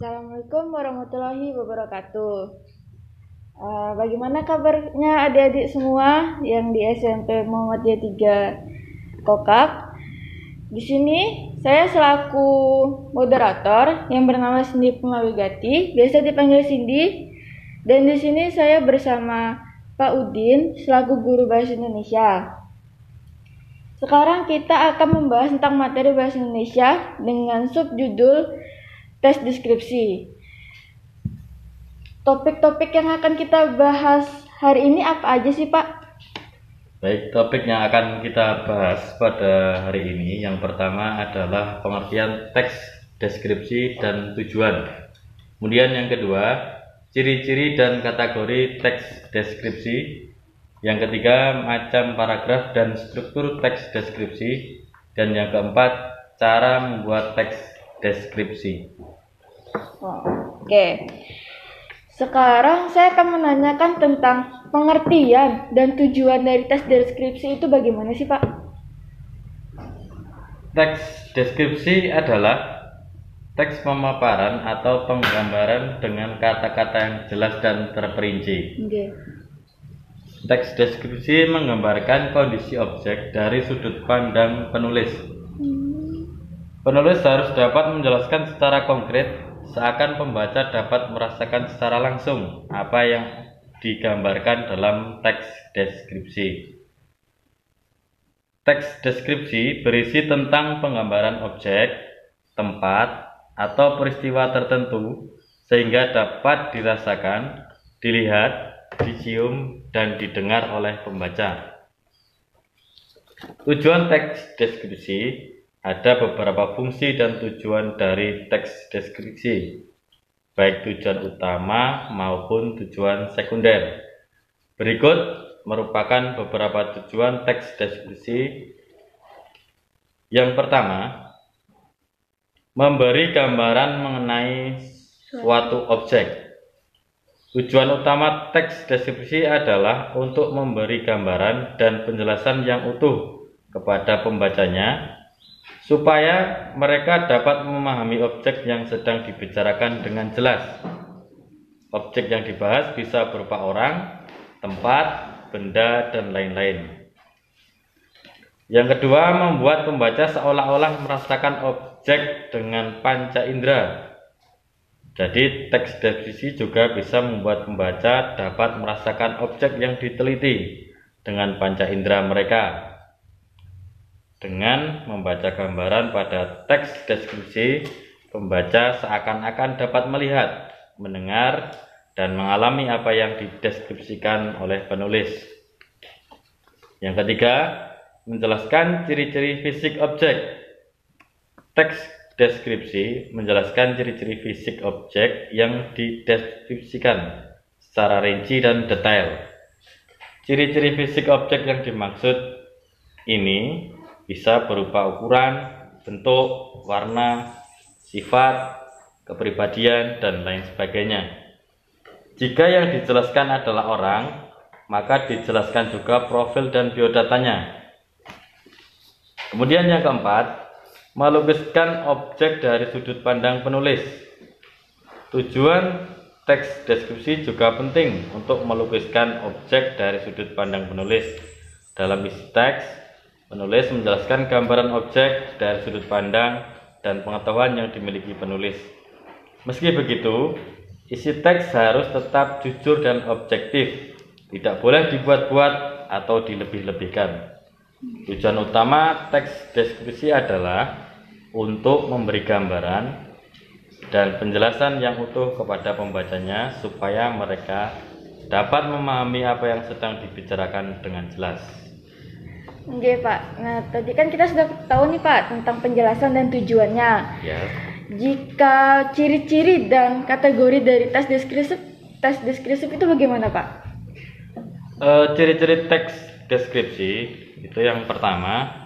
Assalamualaikum warahmatullahi wabarakatuh. Uh, bagaimana kabarnya adik-adik semua yang di SMP Muhammadiyah 3 Kokak? Di sini saya selaku moderator yang bernama Cindy Pemawigati, biasa dipanggil Cindy. Dan di sini saya bersama Pak Udin selaku guru bahasa Indonesia. Sekarang kita akan membahas tentang materi bahasa Indonesia dengan subjudul tes deskripsi. Topik-topik yang akan kita bahas hari ini apa aja sih Pak? Baik, topik yang akan kita bahas pada hari ini yang pertama adalah pengertian teks deskripsi dan tujuan. Kemudian yang kedua, ciri-ciri dan kategori teks deskripsi. Yang ketiga, macam paragraf dan struktur teks deskripsi. Dan yang keempat, cara membuat teks deskripsi. Oh, Oke. Okay. Sekarang saya akan menanyakan tentang pengertian dan tujuan dari tes deskripsi itu bagaimana sih Pak? Teks deskripsi adalah teks pemaparan atau penggambaran dengan kata-kata yang jelas dan terperinci. Okay. Teks deskripsi menggambarkan kondisi objek dari sudut pandang penulis. Hmm. Penulis harus dapat menjelaskan secara konkret seakan pembaca dapat merasakan secara langsung apa yang digambarkan dalam teks deskripsi. Teks deskripsi berisi tentang penggambaran objek, tempat, atau peristiwa tertentu sehingga dapat dirasakan, dilihat, dicium, dan didengar oleh pembaca. Tujuan teks deskripsi ada beberapa fungsi dan tujuan dari teks deskripsi, baik tujuan utama maupun tujuan sekunder. Berikut merupakan beberapa tujuan teks deskripsi. Yang pertama, memberi gambaran mengenai suatu objek. Tujuan utama teks deskripsi adalah untuk memberi gambaran dan penjelasan yang utuh kepada pembacanya supaya mereka dapat memahami objek yang sedang dibicarakan dengan jelas. Objek yang dibahas bisa berupa orang, tempat, benda, dan lain-lain. Yang kedua, membuat pembaca seolah-olah merasakan objek dengan panca indera. Jadi, teks deskripsi juga bisa membuat pembaca dapat merasakan objek yang diteliti dengan panca indera mereka. Dengan membaca gambaran pada teks deskripsi, pembaca seakan-akan dapat melihat, mendengar, dan mengalami apa yang dideskripsikan oleh penulis. Yang ketiga, menjelaskan ciri-ciri fisik objek. Teks deskripsi menjelaskan ciri-ciri fisik objek yang dideskripsikan secara rinci dan detail. Ciri-ciri fisik objek yang dimaksud ini bisa berupa ukuran, bentuk, warna, sifat, kepribadian, dan lain sebagainya. Jika yang dijelaskan adalah orang, maka dijelaskan juga profil dan biodatanya. Kemudian yang keempat, melukiskan objek dari sudut pandang penulis. Tujuan teks deskripsi juga penting untuk melukiskan objek dari sudut pandang penulis. Dalam isi teks, Penulis menjelaskan gambaran objek dari sudut pandang dan pengetahuan yang dimiliki penulis. Meski begitu, isi teks harus tetap jujur dan objektif, tidak boleh dibuat-buat atau dilebih-lebihkan. Tujuan utama teks deskripsi adalah untuk memberi gambaran dan penjelasan yang utuh kepada pembacanya supaya mereka dapat memahami apa yang sedang dibicarakan dengan jelas. Oke Pak. Nah tadi kan kita sudah tahu nih Pak tentang penjelasan dan tujuannya. Ya. Jika ciri-ciri dan kategori dari tes deskripsi tes deskripsi itu bagaimana Pak? Uh, ciri-ciri teks deskripsi itu yang pertama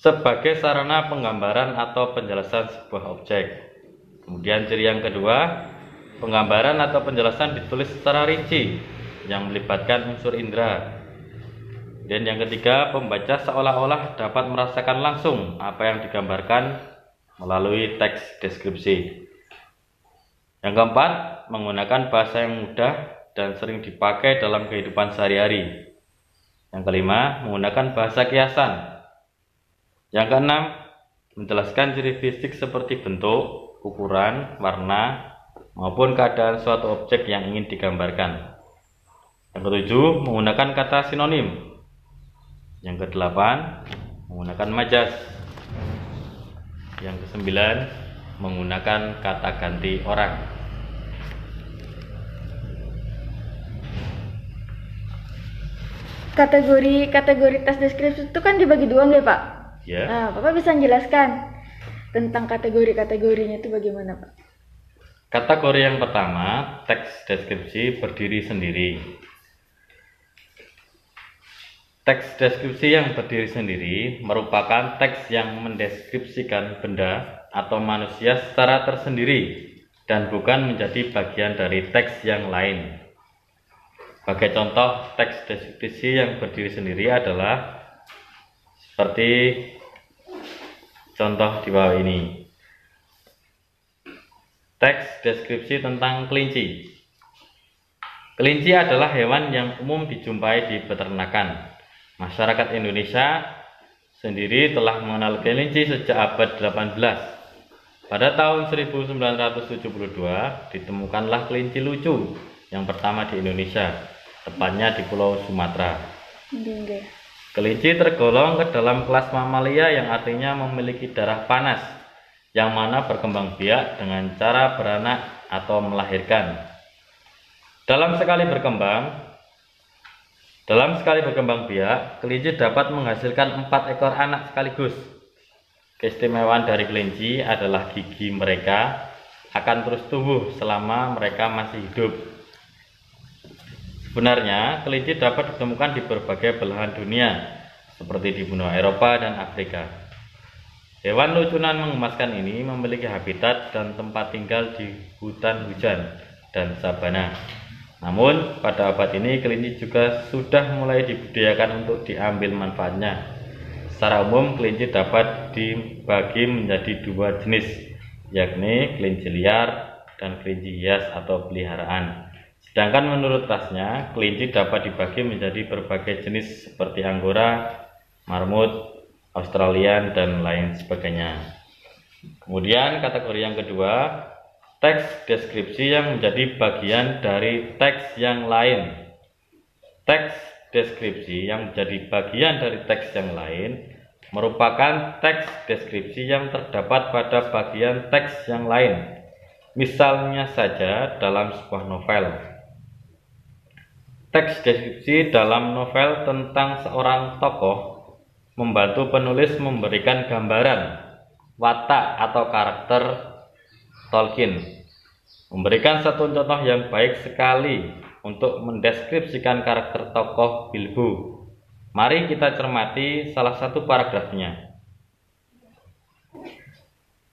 sebagai sarana penggambaran atau penjelasan sebuah objek. Kemudian ciri yang kedua, penggambaran atau penjelasan ditulis secara rinci yang melibatkan unsur indera dan yang ketiga, pembaca seolah-olah dapat merasakan langsung apa yang digambarkan melalui teks deskripsi. Yang keempat, menggunakan bahasa yang mudah dan sering dipakai dalam kehidupan sehari-hari. Yang kelima, menggunakan bahasa kiasan. Yang keenam, menjelaskan ciri fisik seperti bentuk, ukuran, warna, maupun keadaan suatu objek yang ingin digambarkan. Yang ketujuh, menggunakan kata sinonim. Yang kedelapan, menggunakan majas. Yang kesembilan, menggunakan kata ganti orang. Kategori kategori tes deskripsi itu kan dibagi dua nggak Pak? Ya. Nah, Bapak bisa menjelaskan tentang kategori-kategorinya itu bagaimana Pak? Kategori yang pertama, teks deskripsi berdiri sendiri. Teks deskripsi yang berdiri sendiri merupakan teks yang mendeskripsikan benda atau manusia secara tersendiri dan bukan menjadi bagian dari teks yang lain. Sebagai contoh, teks deskripsi yang berdiri sendiri adalah seperti contoh di bawah ini. Teks deskripsi tentang kelinci. Kelinci adalah hewan yang umum dijumpai di peternakan. Masyarakat Indonesia sendiri telah mengenal kelinci sejak abad 18. Pada tahun 1972 ditemukanlah kelinci lucu yang pertama di Indonesia tepatnya di Pulau Sumatera. Kelinci tergolong ke dalam kelas mamalia yang artinya memiliki darah panas, yang mana berkembang biak dengan cara beranak atau melahirkan. Dalam sekali berkembang, dalam sekali berkembang biak, kelinci dapat menghasilkan empat ekor anak sekaligus. Keistimewaan dari kelinci adalah gigi mereka akan terus tumbuh selama mereka masih hidup Sebenarnya, kelinci dapat ditemukan di berbagai belahan dunia, seperti di benua Eropa dan Afrika. Hewan lucunan mengemaskan ini memiliki habitat dan tempat tinggal di hutan hujan dan sabana. Namun, pada abad ini kelinci juga sudah mulai dibudidayakan untuk diambil manfaatnya. Secara umum, kelinci dapat dibagi menjadi dua jenis, yakni kelinci liar dan kelinci hias atau peliharaan. Sedangkan menurut tasnya, kelinci dapat dibagi menjadi berbagai jenis seperti anggora, marmut, australian, dan lain sebagainya. Kemudian kategori yang kedua, teks deskripsi yang menjadi bagian dari teks yang lain. Teks deskripsi yang menjadi bagian dari teks yang lain merupakan teks deskripsi yang terdapat pada bagian teks yang lain. Misalnya saja dalam sebuah novel. Teks deskripsi dalam novel tentang seorang tokoh membantu penulis memberikan gambaran watak atau karakter Tolkien. Memberikan satu contoh yang baik sekali untuk mendeskripsikan karakter tokoh Bilbo. Mari kita cermati salah satu paragrafnya.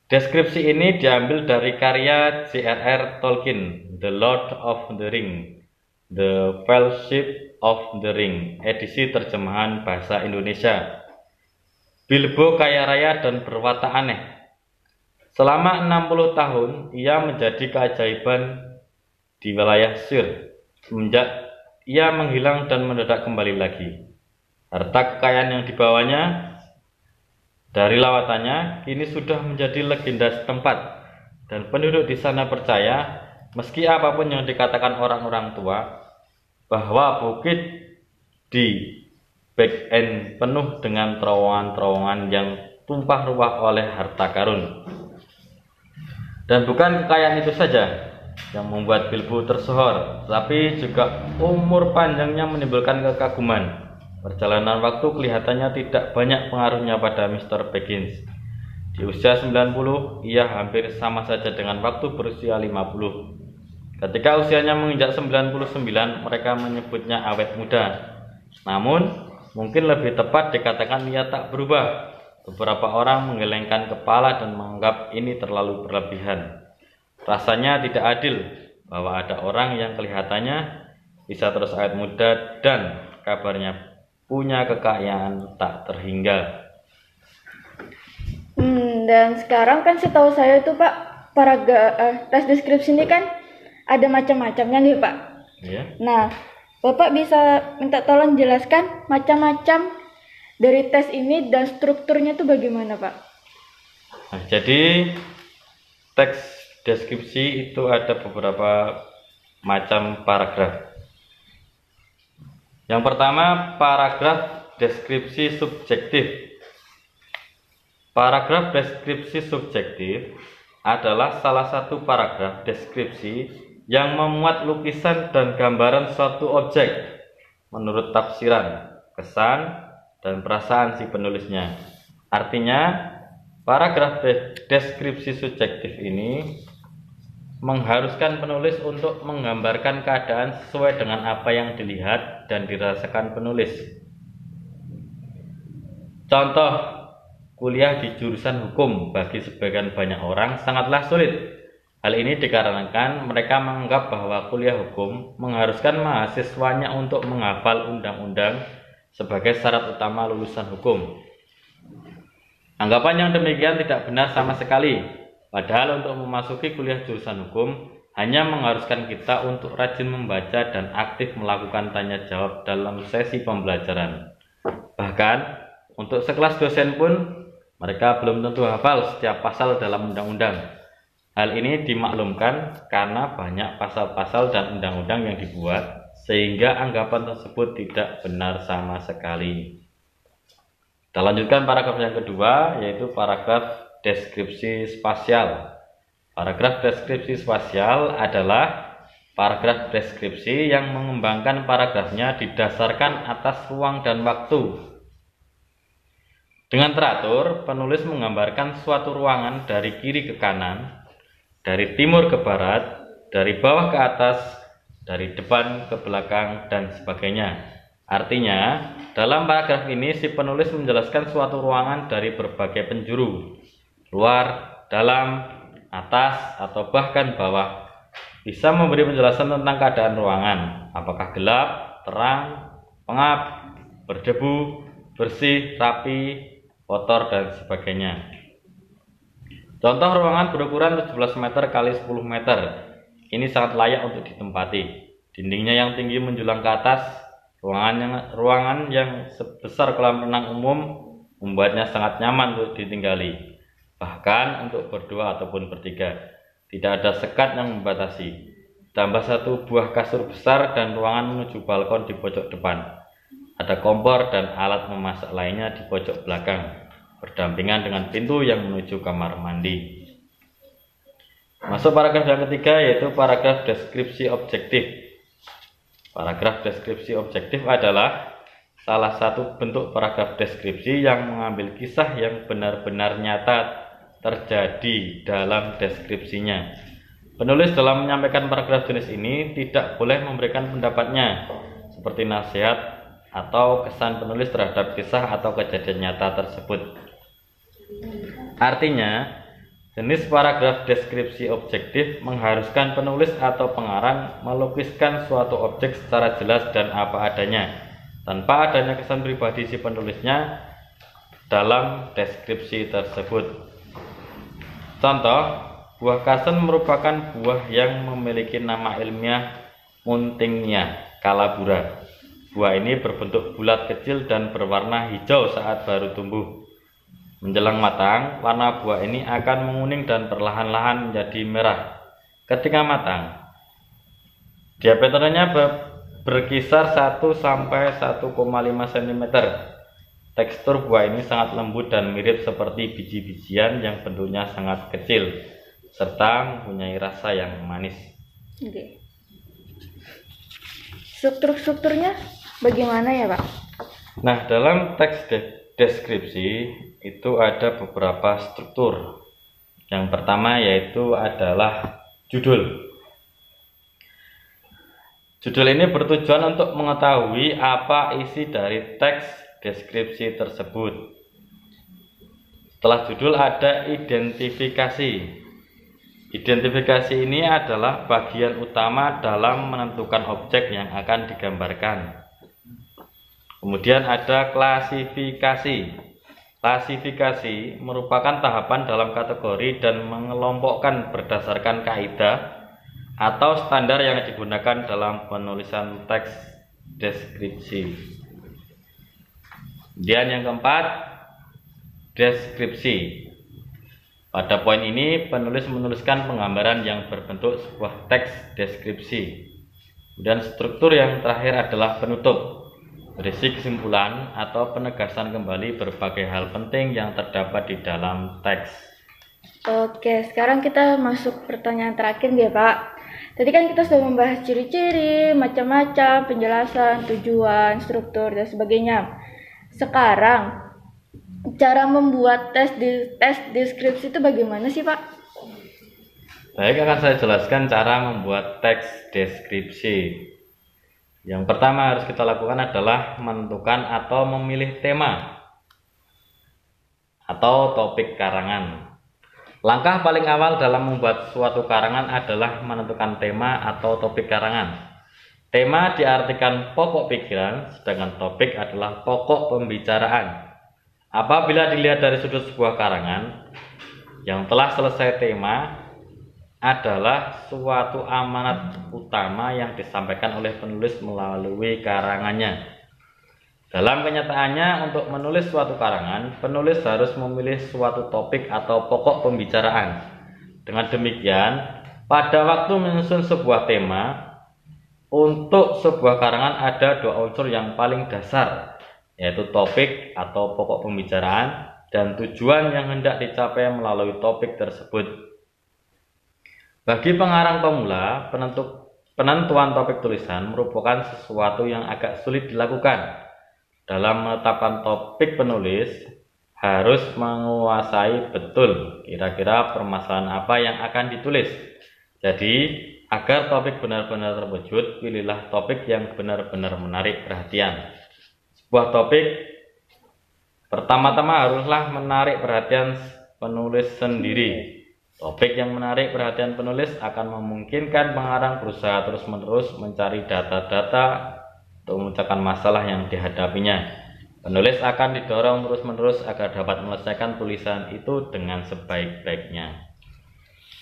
Deskripsi ini diambil dari karya J.R.R. Tolkien, The Lord of the Ring, The Fellowship of the Ring, edisi terjemahan bahasa Indonesia. Bilbo kaya raya dan berwatak aneh. Selama 60 tahun, ia menjadi keajaiban di wilayah Sir. Semenjak ia menghilang dan mendadak kembali lagi. Harta kekayaan yang dibawanya dari lawatannya kini sudah menjadi legenda setempat dan penduduk di sana percaya meski apa pun yang dikatakan orang-orang tua bahwa bukit di back end penuh dengan terowongan-terowongan yang tumpah ruah oleh harta karun. Dan bukan kekayaan itu saja yang membuat Bilbo tersohor, tapi juga umur panjangnya menimbulkan kekaguman. Perjalanan waktu kelihatannya tidak banyak pengaruhnya pada Mr. Baggins. Di usia 90, ia hampir sama saja dengan waktu berusia 50. Ketika usianya menginjak 99, mereka menyebutnya awet muda. Namun, mungkin lebih tepat dikatakan ia tak berubah. Beberapa orang menggelengkan kepala dan menganggap ini terlalu berlebihan. Rasanya tidak adil bahwa ada orang yang kelihatannya bisa terus awet muda dan kabarnya punya kekayaan tak terhingga. Hmm, dan sekarang kan setahu saya itu Pak paraga eh, tes deskripsi ini kan ada macam-macamnya nih Pak. Ya. Nah, Bapak bisa minta tolong jelaskan macam-macam dari tes ini dan strukturnya itu bagaimana Pak? Nah, jadi teks deskripsi itu ada beberapa macam paragraf. Yang pertama, paragraf deskripsi subjektif. Paragraf deskripsi subjektif adalah salah satu paragraf deskripsi yang memuat lukisan dan gambaran suatu objek menurut tafsiran, kesan, dan perasaan si penulisnya. Artinya, paragraf deskripsi subjektif ini mengharuskan penulis untuk menggambarkan keadaan sesuai dengan apa yang dilihat dan dirasakan penulis. Contoh, kuliah di jurusan hukum bagi sebagian banyak orang sangatlah sulit Hal ini dikarenakan mereka menganggap bahwa kuliah hukum mengharuskan mahasiswanya untuk menghafal undang-undang sebagai syarat utama lulusan hukum. Anggapan yang demikian tidak benar sama sekali. Padahal untuk memasuki kuliah jurusan hukum hanya mengharuskan kita untuk rajin membaca dan aktif melakukan tanya jawab dalam sesi pembelajaran. Bahkan untuk sekelas dosen pun mereka belum tentu hafal setiap pasal dalam undang-undang. Hal ini dimaklumkan karena banyak pasal-pasal dan undang-undang yang dibuat sehingga anggapan tersebut tidak benar sama sekali. Kita lanjutkan paragraf yang kedua yaitu paragraf deskripsi spasial. Paragraf deskripsi spasial adalah paragraf deskripsi yang mengembangkan paragrafnya didasarkan atas ruang dan waktu. Dengan teratur, penulis menggambarkan suatu ruangan dari kiri ke kanan dari timur ke barat, dari bawah ke atas, dari depan ke belakang, dan sebagainya. Artinya, dalam paragraf ini si penulis menjelaskan suatu ruangan dari berbagai penjuru, luar, dalam, atas, atau bahkan bawah. Bisa memberi penjelasan tentang keadaan ruangan, apakah gelap, terang, pengap, berdebu, bersih, rapi, kotor, dan sebagainya. Contoh ruangan berukuran 17 meter kali 10 meter. Ini sangat layak untuk ditempati. Dindingnya yang tinggi menjulang ke atas, ruangan yang, ruangan yang sebesar kolam renang umum membuatnya sangat nyaman untuk ditinggali. Bahkan untuk berdua ataupun bertiga. Tidak ada sekat yang membatasi. Tambah satu buah kasur besar dan ruangan menuju balkon di pojok depan. Ada kompor dan alat memasak lainnya di pojok belakang berdampingan dengan pintu yang menuju kamar mandi. Masuk paragraf yang ketiga yaitu paragraf deskripsi objektif. Paragraf deskripsi objektif adalah salah satu bentuk paragraf deskripsi yang mengambil kisah yang benar-benar nyata terjadi dalam deskripsinya. Penulis dalam menyampaikan paragraf jenis ini tidak boleh memberikan pendapatnya seperti nasihat atau kesan penulis terhadap kisah atau kejadian nyata tersebut. Artinya, jenis paragraf deskripsi objektif mengharuskan penulis atau pengarang melukiskan suatu objek secara jelas dan apa adanya, tanpa adanya kesan pribadi si penulisnya dalam deskripsi tersebut. Contoh, buah kasen merupakan buah yang memiliki nama ilmiah Muntingnya kalabura. Buah ini berbentuk bulat kecil dan berwarna hijau saat baru tumbuh. Menjelang matang, warna buah ini akan menguning dan perlahan-lahan menjadi merah. Ketika matang, diameternya berkisar 1 sampai 1,5 cm. Tekstur buah ini sangat lembut dan mirip seperti biji-bijian yang bentuknya sangat kecil serta mempunyai rasa yang manis. Oke. Struktur-strukturnya bagaimana ya, Pak? Nah, dalam teks deskripsi itu ada beberapa struktur. Yang pertama yaitu adalah judul. Judul ini bertujuan untuk mengetahui apa isi dari teks deskripsi tersebut. Setelah judul ada identifikasi. Identifikasi ini adalah bagian utama dalam menentukan objek yang akan digambarkan. Kemudian ada klasifikasi. Klasifikasi merupakan tahapan dalam kategori dan mengelompokkan berdasarkan kaidah atau standar yang digunakan dalam penulisan teks deskripsi. Kemudian yang keempat, deskripsi. Pada poin ini, penulis menuliskan penggambaran yang berbentuk sebuah teks deskripsi. Dan struktur yang terakhir adalah penutup berisi kesimpulan atau penegasan kembali berbagai hal penting yang terdapat di dalam teks. Oke, sekarang kita masuk pertanyaan terakhir ya Pak. Tadi kan kita sudah membahas ciri-ciri, macam-macam, penjelasan, tujuan, struktur, dan sebagainya. Sekarang, cara membuat tes di tes deskripsi itu bagaimana sih Pak? Baik, akan saya jelaskan cara membuat teks deskripsi. Yang pertama harus kita lakukan adalah menentukan atau memilih tema atau topik karangan. Langkah paling awal dalam membuat suatu karangan adalah menentukan tema atau topik karangan. Tema diartikan pokok pikiran, sedangkan topik adalah pokok pembicaraan. Apabila dilihat dari sudut sebuah karangan yang telah selesai tema, adalah suatu amanat utama yang disampaikan oleh penulis melalui karangannya. Dalam kenyataannya, untuk menulis suatu karangan, penulis harus memilih suatu topik atau pokok pembicaraan. Dengan demikian, pada waktu menyusun sebuah tema, untuk sebuah karangan ada dua unsur yang paling dasar, yaitu topik atau pokok pembicaraan dan tujuan yang hendak dicapai melalui topik tersebut. Bagi pengarang pemula, penentu, penentuan topik tulisan merupakan sesuatu yang agak sulit dilakukan. Dalam menetapkan topik penulis, harus menguasai betul kira-kira permasalahan apa yang akan ditulis. Jadi, agar topik benar-benar terwujud, pilihlah topik yang benar-benar menarik perhatian. Sebuah topik pertama-tama haruslah menarik perhatian penulis sendiri Topik yang menarik perhatian penulis akan memungkinkan pengarang berusaha terus-menerus mencari data-data untuk memecahkan masalah yang dihadapinya. Penulis akan didorong terus-menerus agar dapat menyelesaikan tulisan itu dengan sebaik-baiknya.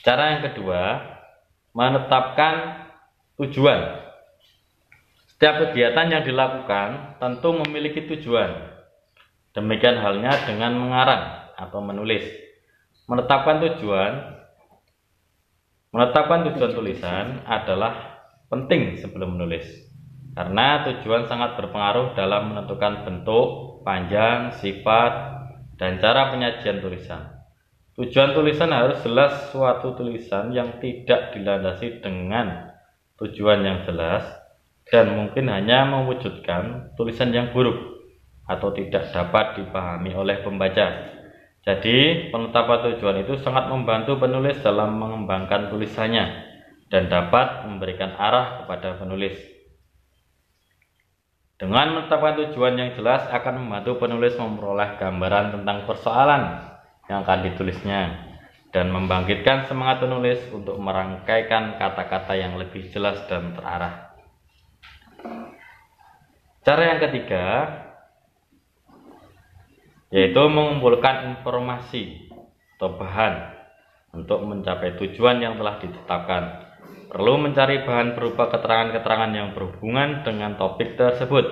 Cara yang kedua, menetapkan tujuan. Setiap kegiatan yang dilakukan tentu memiliki tujuan. Demikian halnya dengan mengarang atau menulis. Menetapkan tujuan Menetapkan tujuan tulisan adalah penting sebelum menulis karena tujuan sangat berpengaruh dalam menentukan bentuk, panjang, sifat, dan cara penyajian tulisan. Tujuan tulisan harus jelas suatu tulisan yang tidak dilandasi dengan tujuan yang jelas dan mungkin hanya mewujudkan tulisan yang buruk atau tidak dapat dipahami oleh pembaca. Jadi, penetapan tujuan itu sangat membantu penulis dalam mengembangkan tulisannya dan dapat memberikan arah kepada penulis. Dengan menetapkan tujuan yang jelas akan membantu penulis memperoleh gambaran tentang persoalan yang akan ditulisnya dan membangkitkan semangat penulis untuk merangkaikan kata-kata yang lebih jelas dan terarah. Cara yang ketiga, yaitu mengumpulkan informasi atau bahan untuk mencapai tujuan yang telah ditetapkan. Perlu mencari bahan berupa keterangan-keterangan yang berhubungan dengan topik tersebut.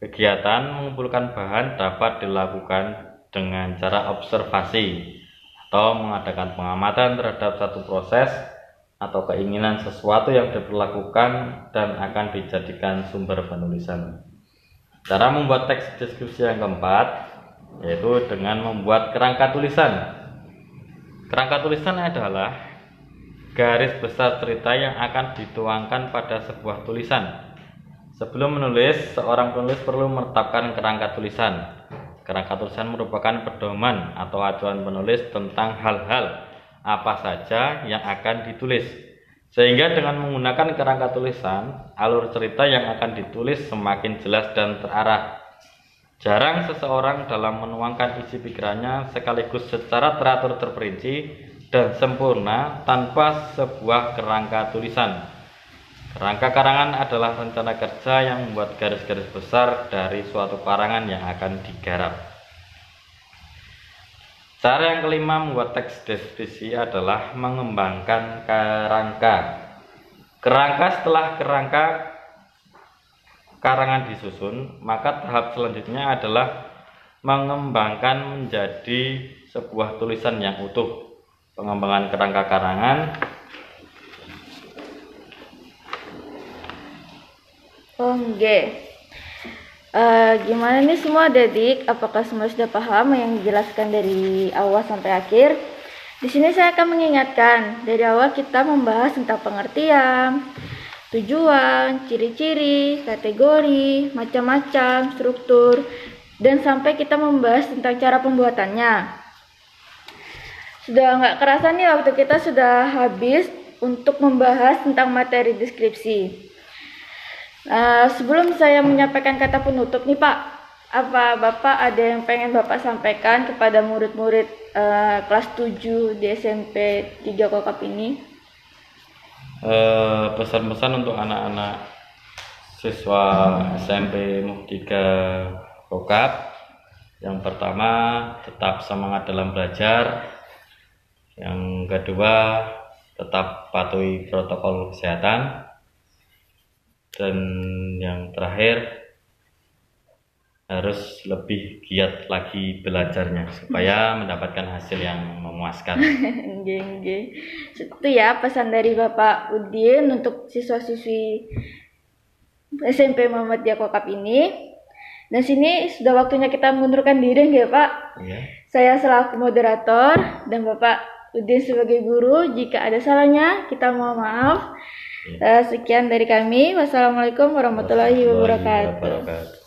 Kegiatan mengumpulkan bahan dapat dilakukan dengan cara observasi atau mengadakan pengamatan terhadap satu proses atau keinginan sesuatu yang diperlakukan dan akan dijadikan sumber penulisan. Cara membuat teks deskripsi yang keempat yaitu dengan membuat kerangka tulisan. Kerangka tulisan adalah garis besar cerita yang akan dituangkan pada sebuah tulisan. Sebelum menulis, seorang penulis perlu menetapkan kerangka tulisan. Kerangka tulisan merupakan pedoman atau acuan penulis tentang hal-hal apa saja yang akan ditulis. Sehingga dengan menggunakan kerangka tulisan, alur cerita yang akan ditulis semakin jelas dan terarah Jarang seseorang dalam menuangkan isi pikirannya sekaligus secara teratur terperinci dan sempurna tanpa sebuah kerangka tulisan. Kerangka karangan adalah rencana kerja yang membuat garis-garis besar dari suatu karangan yang akan digarap. Cara yang kelima membuat teks deskripsi adalah mengembangkan kerangka. Kerangka setelah kerangka karangan disusun, maka tahap selanjutnya adalah mengembangkan menjadi sebuah tulisan yang utuh. Pengembangan kerangka karangan Oh, enggak. Uh, gimana nih semua adik? Apakah semua sudah paham yang dijelaskan dari awal sampai akhir? Di sini saya akan mengingatkan, dari awal kita membahas tentang pengertian, tujuan, ciri-ciri, kategori, macam-macam, struktur, dan sampai kita membahas tentang cara pembuatannya. Sudah nggak kerasa nih waktu kita sudah habis untuk membahas tentang materi deskripsi. Uh, sebelum saya menyampaikan kata penutup nih Pak, apa Bapak ada yang pengen Bapak sampaikan kepada murid-murid uh, kelas 7 di SMP 3 Kokap ini? Uh, pesan-pesan untuk anak-anak siswa SMP 3 Kokap. Yang pertama, tetap semangat dalam belajar. Yang kedua, tetap patuhi protokol kesehatan dan yang terakhir harus lebih giat lagi belajarnya supaya mendapatkan hasil yang memuaskan. Itu ya pesan dari Bapak Udin untuk siswa-siswi SMP Muhammadiyah Kokap ini. Dan sini sudah waktunya kita mengundurkan diri ya Pak. Iya. Saya selaku moderator dan Bapak Udin sebagai guru. Jika ada salahnya kita mohon maaf. Uh, sekian dari kami. Wassalamualaikum warahmatullahi wabarakatuh.